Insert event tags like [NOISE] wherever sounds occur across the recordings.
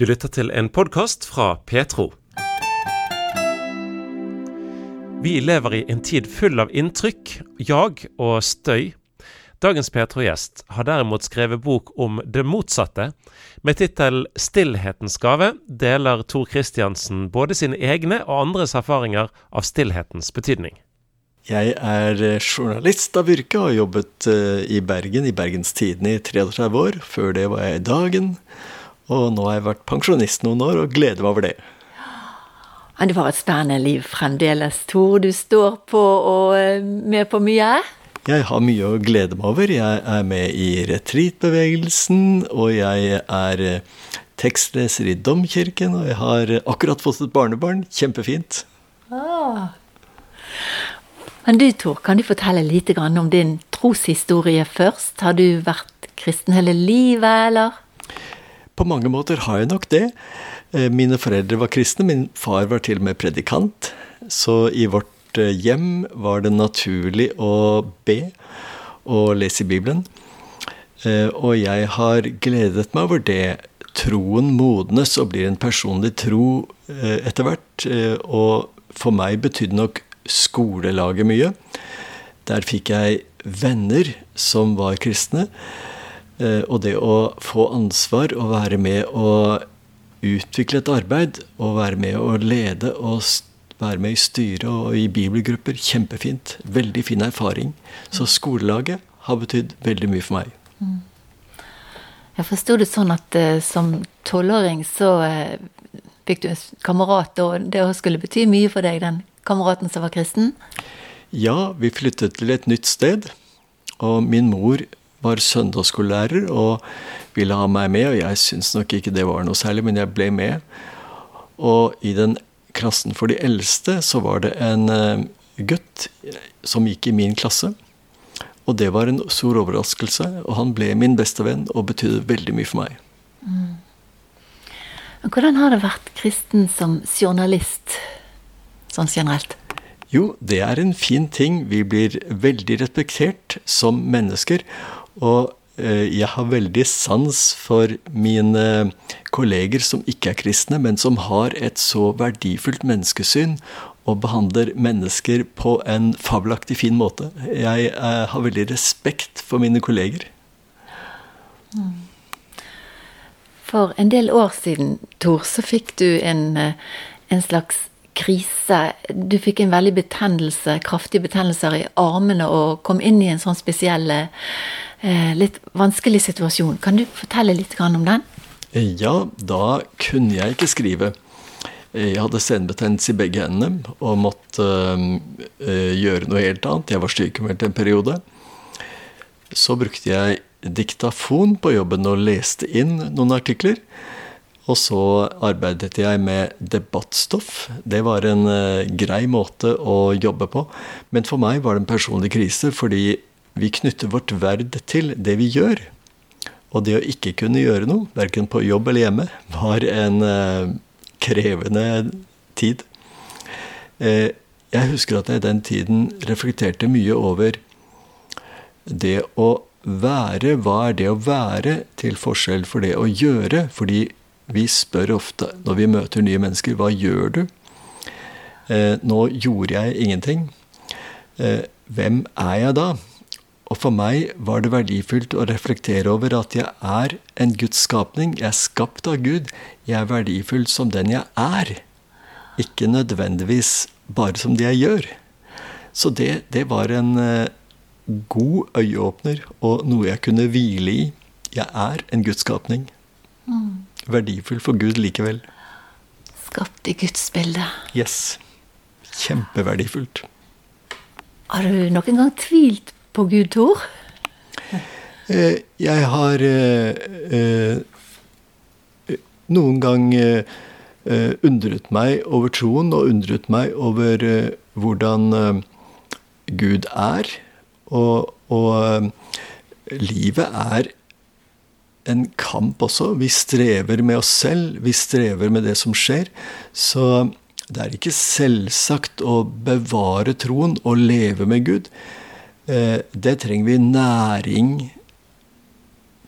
Du lytter til en podkast fra Petro. Vi lever i en tid full av inntrykk, jag og støy. Dagens Petro-gjest har derimot skrevet bok om det motsatte. Med tittel 'Stillhetens gave' deler Tor Kristiansen både sine egne og andres erfaringer av stillhetens betydning. Jeg er eh, journalist av yrke og har jobbet eh, i Bergen, i Bergens Tidende, i 33 år. Før det var jeg i Dagen. Og nå har jeg vært pensjonist noen år og gleder meg over det. Men det var et spennende liv fremdeles, Tor. Du står på og eh, med på mye? Jeg har mye å glede meg over. Jeg er med i retreatbevegelsen, og jeg er tekstleser i Domkirken, og jeg har akkurat fått et barnebarn. Kjempefint. Ah. Men du Tor, kan du fortelle litt om din troshistorie først? Har du vært kristen hele livet, eller? På mange måter har jeg nok det. Mine foreldre var kristne, min far var til og med predikant. Så i vårt hjem var det naturlig å be og lese i Bibelen. Og jeg har gledet meg over det. Troen modnes og blir en personlig tro etter hvert. Og for meg betydde nok skolelaget mye. Der fikk jeg venner som var kristne. Og det å få ansvar og være med å utvikle et arbeid, og være med å lede og være med i styret og i bibelgrupper, kjempefint. Veldig fin erfaring. Så skolelaget har betydd veldig mye for meg. Mm. Jeg forsto det sånn at uh, som tolvåring så uh, fikk du en kamerat, og det skulle bety mye for deg, den kameraten som var kristen? Ja, vi flyttet til et nytt sted. Og min mor var søndagsskolelærer og ville ha meg med, og jeg syntes nok ikke det var noe særlig, men jeg ble med. Og i den klassen for de eldste så var det en uh, gutt som gikk i min klasse. Og det var en stor overraskelse, og han ble min beste venn og betydde veldig mye for meg. Mm. Hvordan har det vært kristen som journalist, sånn generelt? Jo, det er en fin ting. Vi blir veldig respektert som mennesker. Og jeg har veldig sans for mine kolleger som ikke er kristne, men som har et så verdifullt menneskesyn og behandler mennesker på en fabelaktig fin måte. Jeg har veldig respekt for mine kolleger. For en del år siden, Tor, så fikk du en, en slags krise. Du fikk en veldig betennelse, kraftige betennelser i armene og kom inn i en sånn spesiell eh, litt vanskelig situasjon. Kan du fortelle litt om den? Ja, da kunne jeg ikke skrive. Jeg hadde senebetennelse i begge hendene og måtte øh, gjøre noe helt annet. Jeg var sykemeldt en periode. Så brukte jeg diktafon på jobben og leste inn noen artikler. Og så arbeidet jeg med debattstoff. Det var en uh, grei måte å jobbe på. Men for meg var det en personlig krise, fordi vi knytter vårt verd til det vi gjør. Og det å ikke kunne gjøre noe, verken på jobb eller hjemme, var en eh, krevende tid. Eh, jeg husker at jeg i den tiden reflekterte mye over det å være. Hva er det å være til forskjell for det å gjøre? Fordi vi spør ofte når vi møter nye mennesker, hva gjør du? Eh, nå gjorde jeg ingenting. Eh, hvem er jeg da? Og for meg var det verdifullt å reflektere over at jeg er en Guds skapning. Jeg er skapt av Gud. Jeg er verdifull som den jeg er. Ikke nødvendigvis bare som det jeg gjør. Så det, det var en eh, god øyeåpner og noe jeg kunne hvile i. Jeg er en Guds skapning. Mm. Verdifull for Gud likevel. Skapt i Guds bilde. Yes. Kjempeverdifullt. Har du noen gang tvilt på Gud, Tor? Eh, jeg har eh, eh, noen gang undret meg over troen, og undret meg over hvordan Gud er. Og, og livet er en kamp også. Vi strever med oss selv. Vi strever med det som skjer. Så det er ikke selvsagt å bevare troen og leve med Gud. Eh, det trenger vi næring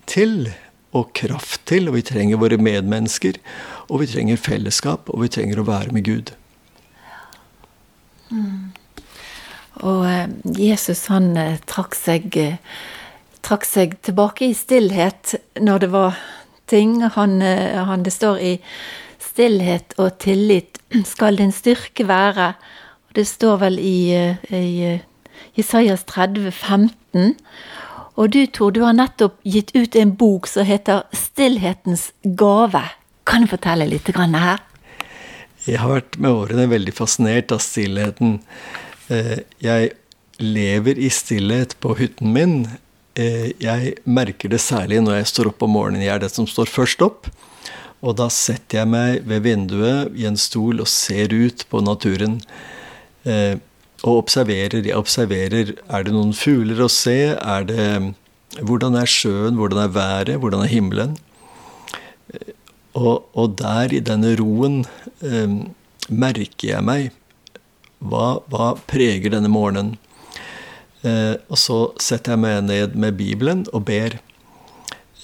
til. og kraft til, og vi trenger våre medmennesker. Og vi trenger fellesskap, og vi trenger å være med Gud. Mm. Og eh, Jesus han eh, trakk seg, trakk seg tilbake i stillhet når det var ting. Han, han, det står i stillhet og tillit skal din styrke være. Det står vel i, i Jesajas 30, 15. Og du, Tor, du har nettopp gitt ut en bok som heter 'Stillhetens gave'. Kan du fortelle litt her? Jeg har vært med årene veldig fascinert av stillheten. Eh, jeg lever i stillhet på hytten min. Eh, jeg merker det særlig når jeg står opp om morgenen. Jeg er det som står først opp. Og da setter jeg meg ved vinduet i en stol og ser ut på naturen. Eh, og observerer. Jeg observerer er det noen fugler å se. Er det, hvordan er sjøen? Hvordan er været? Hvordan er himmelen? Og, og der, i denne roen, eh, merker jeg meg hva, hva, preger denne morgenen. Eh, og så setter jeg meg ned med Bibelen og ber.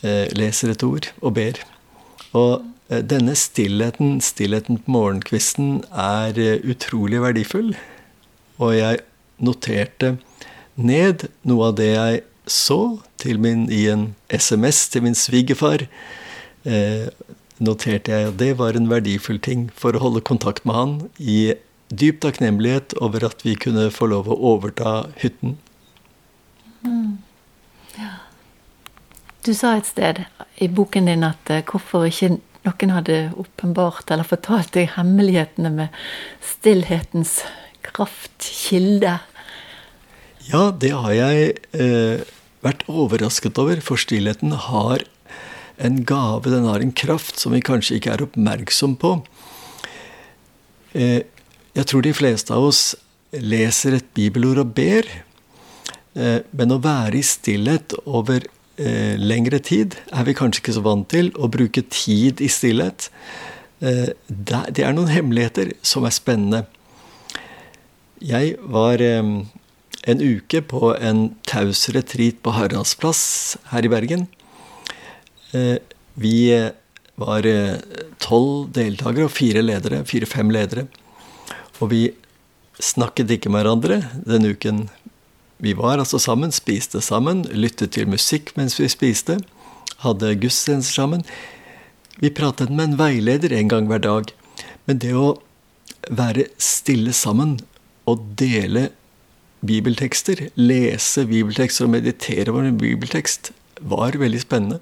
Eh, leser et ord og ber. Og eh, denne stillheten, stillheten på morgenkvisten, er utrolig verdifull. Og jeg noterte ned noe av det jeg så min, i en SMS til min svigerfar. Eh, noterte jeg at det var en verdifull ting for å holde kontakt med han i dyp takknemlighet over at vi kunne få lov å overta hytten. Mm. Du sa et sted i boken din at uh, hvorfor ikke noen hadde åpenbart eller fortalt deg hemmelighetene med stillhetens kraftkilde. Ja, det har jeg eh, vært overrasket over, for stillheten har en gave, den har en kraft som vi kanskje ikke er oppmerksom på. Eh, jeg tror de fleste av oss leser et bibelord og ber, eh, men å være i stillhet over eh, lengre tid er vi kanskje ikke så vant til. Å bruke tid i stillhet, det er noen hemmeligheter som er spennende. Jeg var en uke på en taus retreat på Haraldsplass her i Bergen. Vi var tolv deltakere og fire ledere, fire-fem ledere. Og vi snakket ikke med hverandre den uken vi var altså sammen, spiste sammen, lyttet til musikk mens vi spiste, hadde gudstjenester sammen. Vi pratet med en veileder en gang hver dag. Men det å være stille sammen og dele bibeltekster, lese bibeltekster og meditere over en bibeltekst, var veldig spennende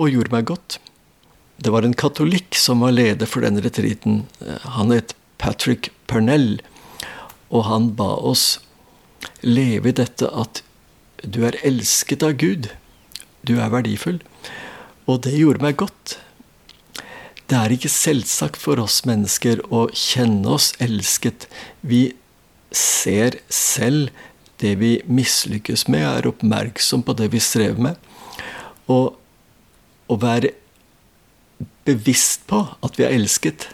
og gjorde meg godt. Det var en katolikk som var leder for den retriten. Han het Patrick Pernell, og han ba oss leve i dette at du er elsket av Gud. Du er verdifull. Og det gjorde meg godt. Det er ikke selvsagt for oss mennesker å kjenne oss elsket. Vi ser selv det vi mislykkes med, er oppmerksom på det vi strever med. Og å være bevisst på at vi er elsket,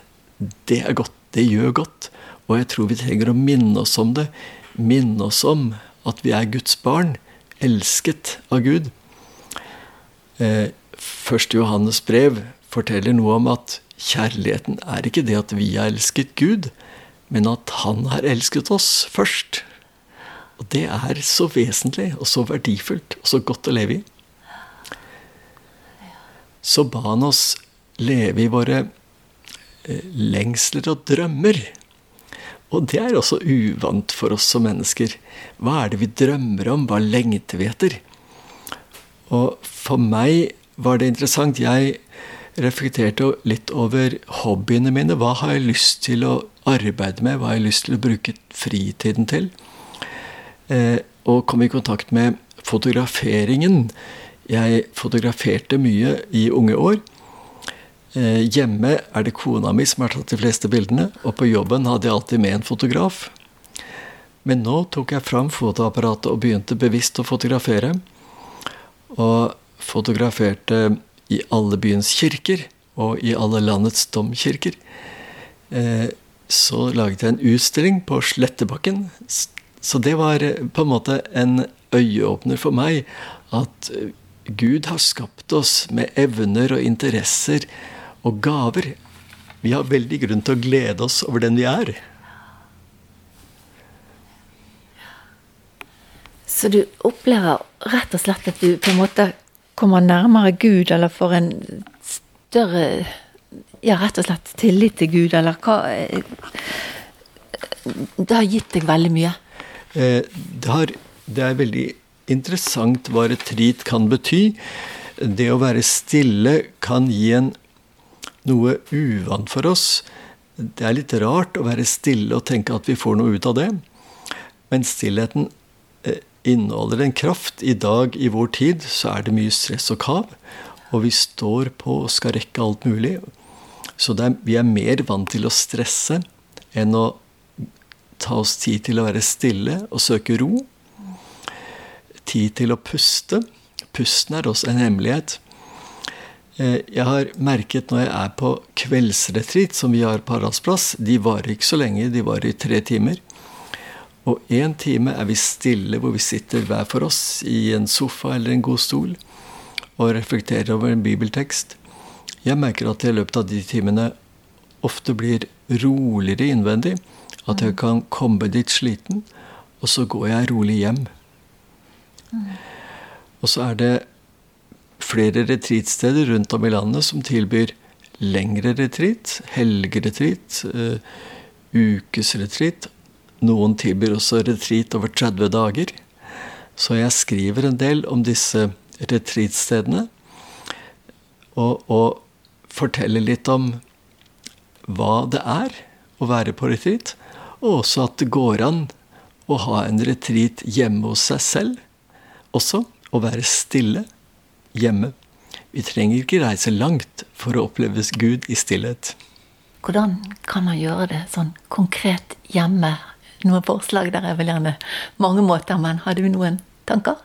det er godt. Det gjør godt. Og jeg tror vi trenger å minne oss om det. Minne oss om at vi er Guds barn, elsket av Gud. Eh, Første Johannes brev forteller noe om at kjærligheten er ikke det at vi har elsket Gud, men at Han har elsket oss først. Og det er så vesentlig og så verdifullt og så godt å leve i. Så ba han oss leve i våre Eh, lengsler og drømmer. Og det er også uvant for oss som mennesker. Hva er det vi drømmer om? Hva lengter vi etter? Og for meg var det interessant. Jeg reflekterte litt over hobbyene mine. Hva har jeg lyst til å arbeide med? Hva har jeg lyst til å bruke fritiden til? Eh, og kom i kontakt med fotograferingen. Jeg fotograferte mye i unge år. Eh, hjemme er det kona mi som har tatt de fleste bildene, og på jobben hadde jeg alltid med en fotograf. Men nå tok jeg fram fotoapparatet og begynte bevisst å fotografere. Og fotograferte i alle byens kirker og i alle landets domkirker. Eh, så laget jeg en utstilling på Slettebakken. Så det var eh, på en måte en øyeåpner for meg at Gud har skapt oss med evner og interesser og gaver. Vi har veldig grunn til å glede oss over den vi er. Så du opplever rett og slett at du på en måte kommer nærmere Gud, eller får en større Ja, rett og slett tillit til Gud, eller hva Det har gitt deg veldig mye? Eh, det, har, det er veldig interessant hva retreat kan bety. Det å være stille kan gi en noe uvant for oss. Det er litt rart å være stille og tenke at vi får noe ut av det. Men stillheten eh, inneholder en kraft. I dag, i vår tid, så er det mye stress og kav. Og vi står på og skal rekke alt mulig. Så er, vi er mer vant til å stresse enn å ta oss tid til å være stille og søke ro. Tid til å puste. Pusten er også en hemmelighet. Eh, jeg har merket når jeg er på kveldsretreat, som vi har på Haraldsplass De varer ikke så lenge, de varer i tre timer. Og én time er vi stille, hvor vi sitter hver for oss i en sofa eller en god stol og reflekterer over en bibeltekst. Jeg merker at jeg i løpet av de timene ofte blir roligere innvendig. At jeg kan komme dit sliten, og så går jeg rolig hjem. Og så er det flere retreatsteder rundt om i landet som tilbyr lengre retreat, helgeretreat, uh, ukesretreat. Noen tilbyr også retreat over 30 dager. Så jeg skriver en del om disse retreatstedene. Og, og forteller litt om hva det er å være på retreat. Og også at det går an å ha en retreat hjemme hos seg selv. Også å være stille hjemme. Vi trenger ikke reise langt for å oppleves Gud i stillhet. Hvordan kan man gjøre det sånn konkret hjemme? Noen forslag der er vel gjerne mange måter, men har du noen tanker?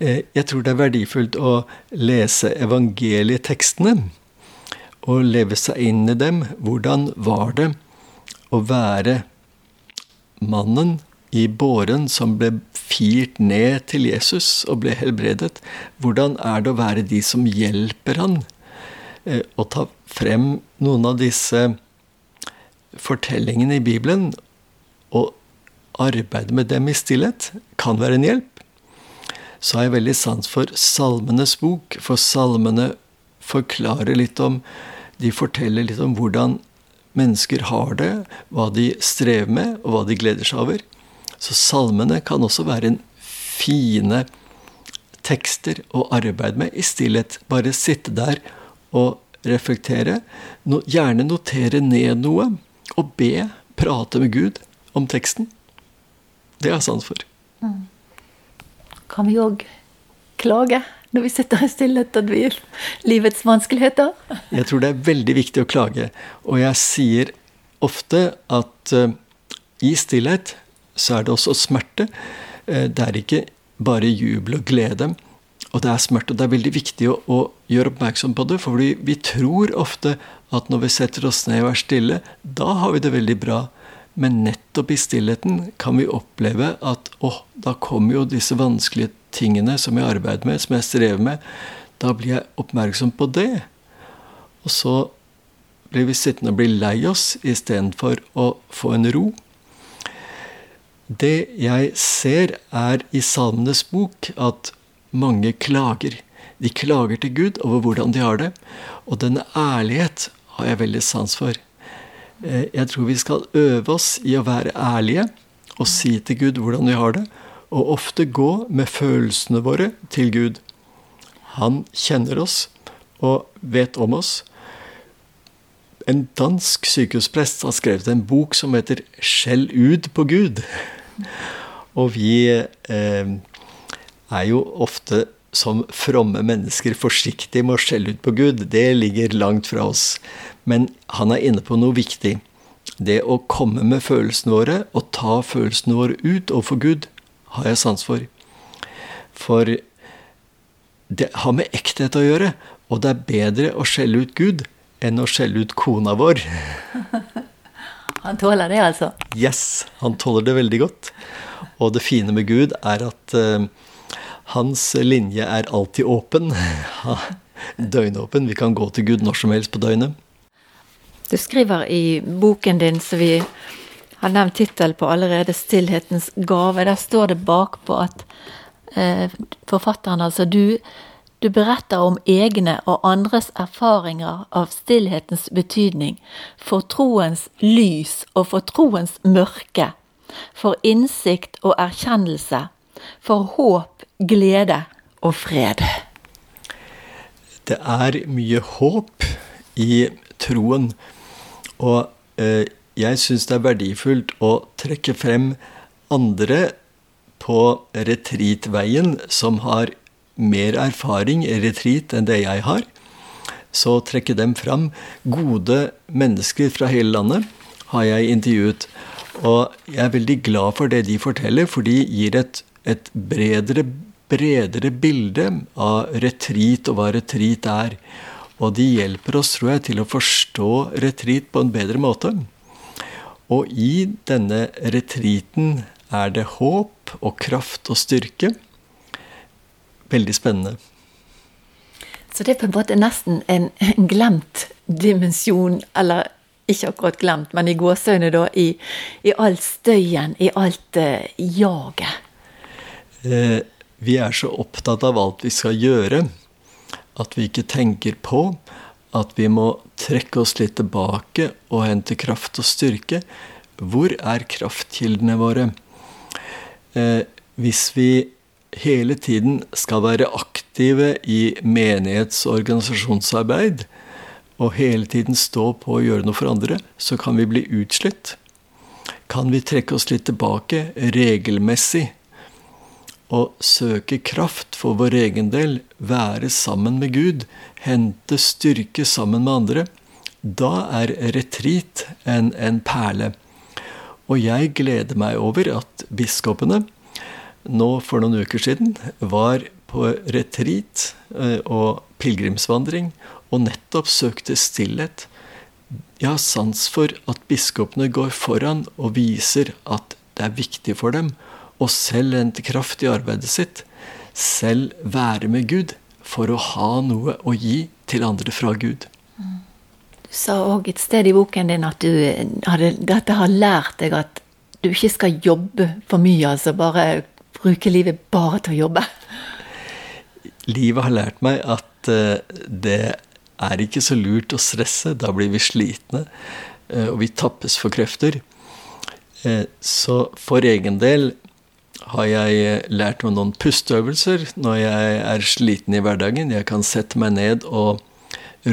Eh, jeg tror det er verdifullt å lese evangelietekstene og leve seg inn i dem. Hvordan var det å være mannen i båren som ble firt ned til Jesus og ble helbredet. Hvordan er det å være de som hjelper han? Eh, å ta frem noen av disse fortellingene i Bibelen og arbeide med dem i stillhet kan være en hjelp. Så har jeg veldig sans for Salmenes bok, for salmene forklarer litt om De forteller litt om hvordan mennesker har det, hva de strever med, og hva de gleder seg over. Så salmene kan også være en fine tekster å arbeide med i stillhet. Bare sitte der og reflektere. No, gjerne notere ned noe, og be, prate med Gud om teksten. Det har jeg sans for. Mm. Kan vi òg klage? når vi sitter i stillhet og vi livets vanskeligheter? Jeg tror det er veldig viktig å klage. Og jeg sier ofte at uh, i stillhet så er det også smerte. Uh, det er ikke bare jubel og glede. Og det er smerte, og det er veldig viktig å, å gjøre oppmerksom på det. For vi tror ofte at når vi setter oss ned og er stille, da har vi det veldig bra. Men nettopp i stillheten kan vi oppleve at åh, da kommer jo disse vanskelige tingene som jeg arbeider med, som jeg strever med, da blir jeg oppmerksom på det. Og så blir vi sittende og bli lei oss istedenfor å få en ro. Det jeg ser, er i Salmenes bok at mange klager. De klager til Gud over hvordan de har det. Og denne ærlighet har jeg veldig sans for. Eh, jeg tror vi skal øve oss i å være ærlige og si til Gud hvordan vi har det, og ofte gå med følelsene våre til Gud. Han kjenner oss og vet om oss. En dansk sykehusprest har skrevet en bok som heter 'Skjell ut på Gud'. Og vi eh, er jo ofte som fromme mennesker forsiktige med å skjelle ut på Gud. Det ligger langt fra oss. Men han er inne på noe viktig. Det å komme med følelsene våre og ta følelsene våre ut overfor Gud har jeg sans for. For det har med ekthet å gjøre, og det er bedre å skjelle ut Gud enn å skjelle ut kona vår. [LAUGHS] Han tåler det, altså? Yes, han tåler det veldig godt. Og det fine med Gud er at uh, Hans linje er alltid åpen. [LAUGHS] Døgnåpen. Vi kan gå til Gud når som helst på døgnet. Du skriver i boken din, som vi har nevnt tittel på allerede, 'Stillhetens gave'. Der står det bakpå at uh, forfatteren, altså du, du beretter om egne og andres erfaringer av stillhetens betydning for troens lys og for troens mørke, for innsikt og erkjennelse, for håp, glede og fred. Det er mye håp i troen. Og eh, jeg syns det er verdifullt å trekke frem andre på retreatveien som har mer erfaring i retreat enn det jeg har. Så trekke dem fram. Gode mennesker fra hele landet har jeg intervjuet. Og jeg er veldig glad for det de forteller, for de gir et, et bredere, bredere bilde av retreat og hva retreat er. Og de hjelper oss, tror jeg, til å forstå retreat på en bedre måte. Og i denne retreaten er det håp og kraft og styrke. Veldig spennende. Så det er på en måte nesten en, glemt dimensjon, eller ikke akkurat glemt, men i gåseøyne, da, i, i all støyen, i alt uh, jaget. Eh, vi er så opptatt av alt vi skal gjøre at vi ikke tenker på at vi må trekke oss litt tilbake og hente kraft og styrke. Hvor er kraftkildene våre? Eh, hvis vi hele tiden skal være aktive i menighets- og organisasjonsarbeid, og hele tiden stå på og gjøre noe for andre, så kan vi bli utslitt. Kan vi trekke oss litt tilbake regelmessig og søke kraft for vår egen del, være sammen med Gud, hente styrke sammen med andre, da er retreat en, en perle. Og jeg gleder meg over at biskopene nå for noen uker siden var på retreat eh, og pilegrimsvandring og nettopp søkte stillhet. Jeg har sans for at biskopene går foran og viser at det er viktig for dem å selv hente kraft i arbeidet sitt. Selv være med Gud for å ha noe å gi til andre fra Gud. Du sa òg et sted i boken din at du hadde, dette har lært deg at du ikke skal jobbe for mye, altså bare bruke livet bare til å jobbe. Livet har lært meg at uh, det er ikke så lurt å stresse. Da blir vi slitne, uh, og vi tappes for krefter. Uh, så for egen del har jeg eh, lært meg noen pusteøvelser når jeg er sliten i hverdagen. Jeg kan sette meg ned og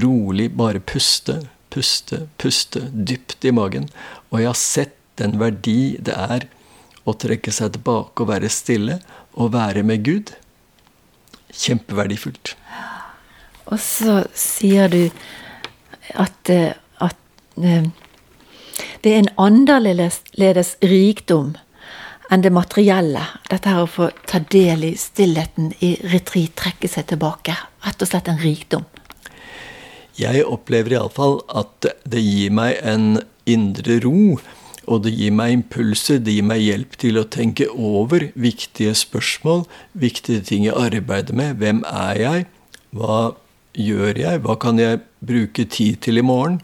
rolig bare puste, puste, puste dypt i magen. Og jeg har sett den verdi det er å trekke seg tilbake og være stille og være med Gud. Kjempeverdifullt. Og så sier du at, eh, at eh, det er en annerledes rikdom enn det materielle. Dette her å få ta del i stillheten i retreat, trekke seg tilbake. Rett og slett en rikdom. Jeg opplever iallfall at det gir meg en indre ro. Og det gir meg impulser, det gir meg hjelp til å tenke over viktige spørsmål, viktige ting jeg arbeider med. Hvem er jeg? Hva gjør jeg? Hva kan jeg bruke tid til i morgen?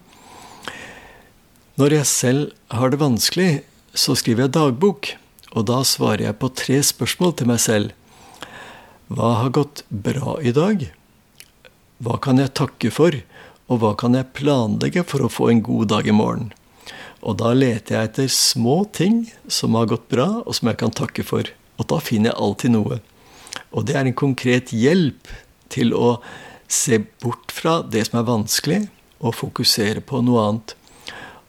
Når jeg selv har det vanskelig, så skriver jeg dagbok. Og da svarer jeg på tre spørsmål til meg selv. Hva har gått bra i dag? Hva kan jeg takke for? Og hva kan jeg planlegge for å få en god dag i morgen? Og da leter jeg etter små ting som har gått bra, og som jeg kan takke for. Og da finner jeg alltid noe. Og det er en konkret hjelp til å se bort fra det som er vanskelig, og fokusere på noe annet.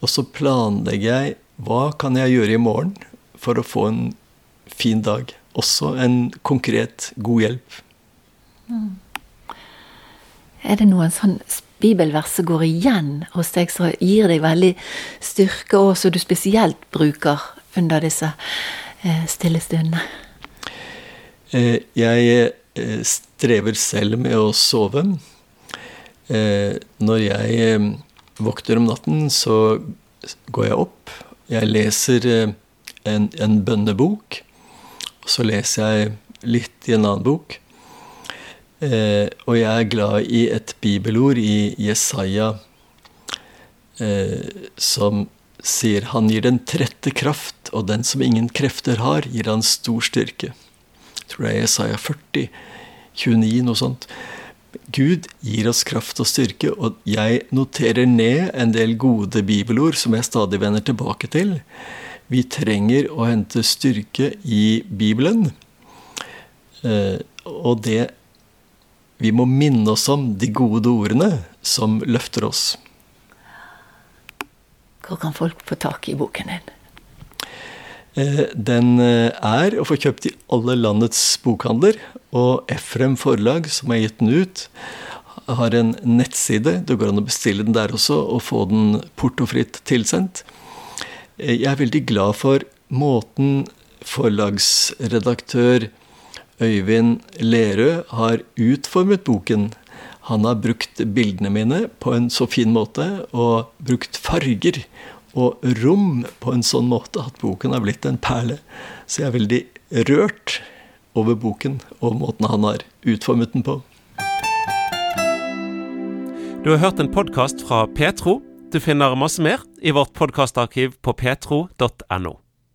Og så planlegger jeg hva kan jeg gjøre i morgen for å få en fin dag. Også en konkret, god hjelp. Mm. Er det noen sånn bibelvers som går igjen hos deg, som gir deg veldig styrke, og som du spesielt bruker under disse eh, stille stundene? Eh, jeg eh, strever selv med å sove. Når jeg vokter om natten, så går jeg opp. Jeg leser en, en bønnebok. Så leser jeg litt i en annen bok. Eh, og jeg er glad i et bibelord i Jesaja eh, som sier han gir den trette kraft, og den som ingen krefter har, gir han stor styrke. Jeg tror det er Jesaja 40, 29, noe sånt. Gud gir oss kraft og styrke, og jeg noterer ned en del gode bibelord som jeg stadig vender tilbake til. Vi trenger å hente styrke i Bibelen. Eh, og det vi må minne oss om de gode ordene som løfter oss. Hvor kan folk få tak i boken din? Eh, den eh, er å få kjøpt i alle landets bokhandler. Og Efrem forlag, som har gitt den ut, har en nettside. Det går an å bestille den der også og få den portofritt tilsendt. Eh, jeg er veldig glad for måten forlagsredaktør Øyvind Lerøe har utformet boken. Han har brukt bildene mine på en så fin måte, og brukt farger og rom på en sånn måte at boken har blitt en perle. Så jeg er veldig rørt over boken og måten han har utformet den på. Du har hørt en podkast fra Petro. Du finner masse mer i vårt podkastarkiv på petro.no.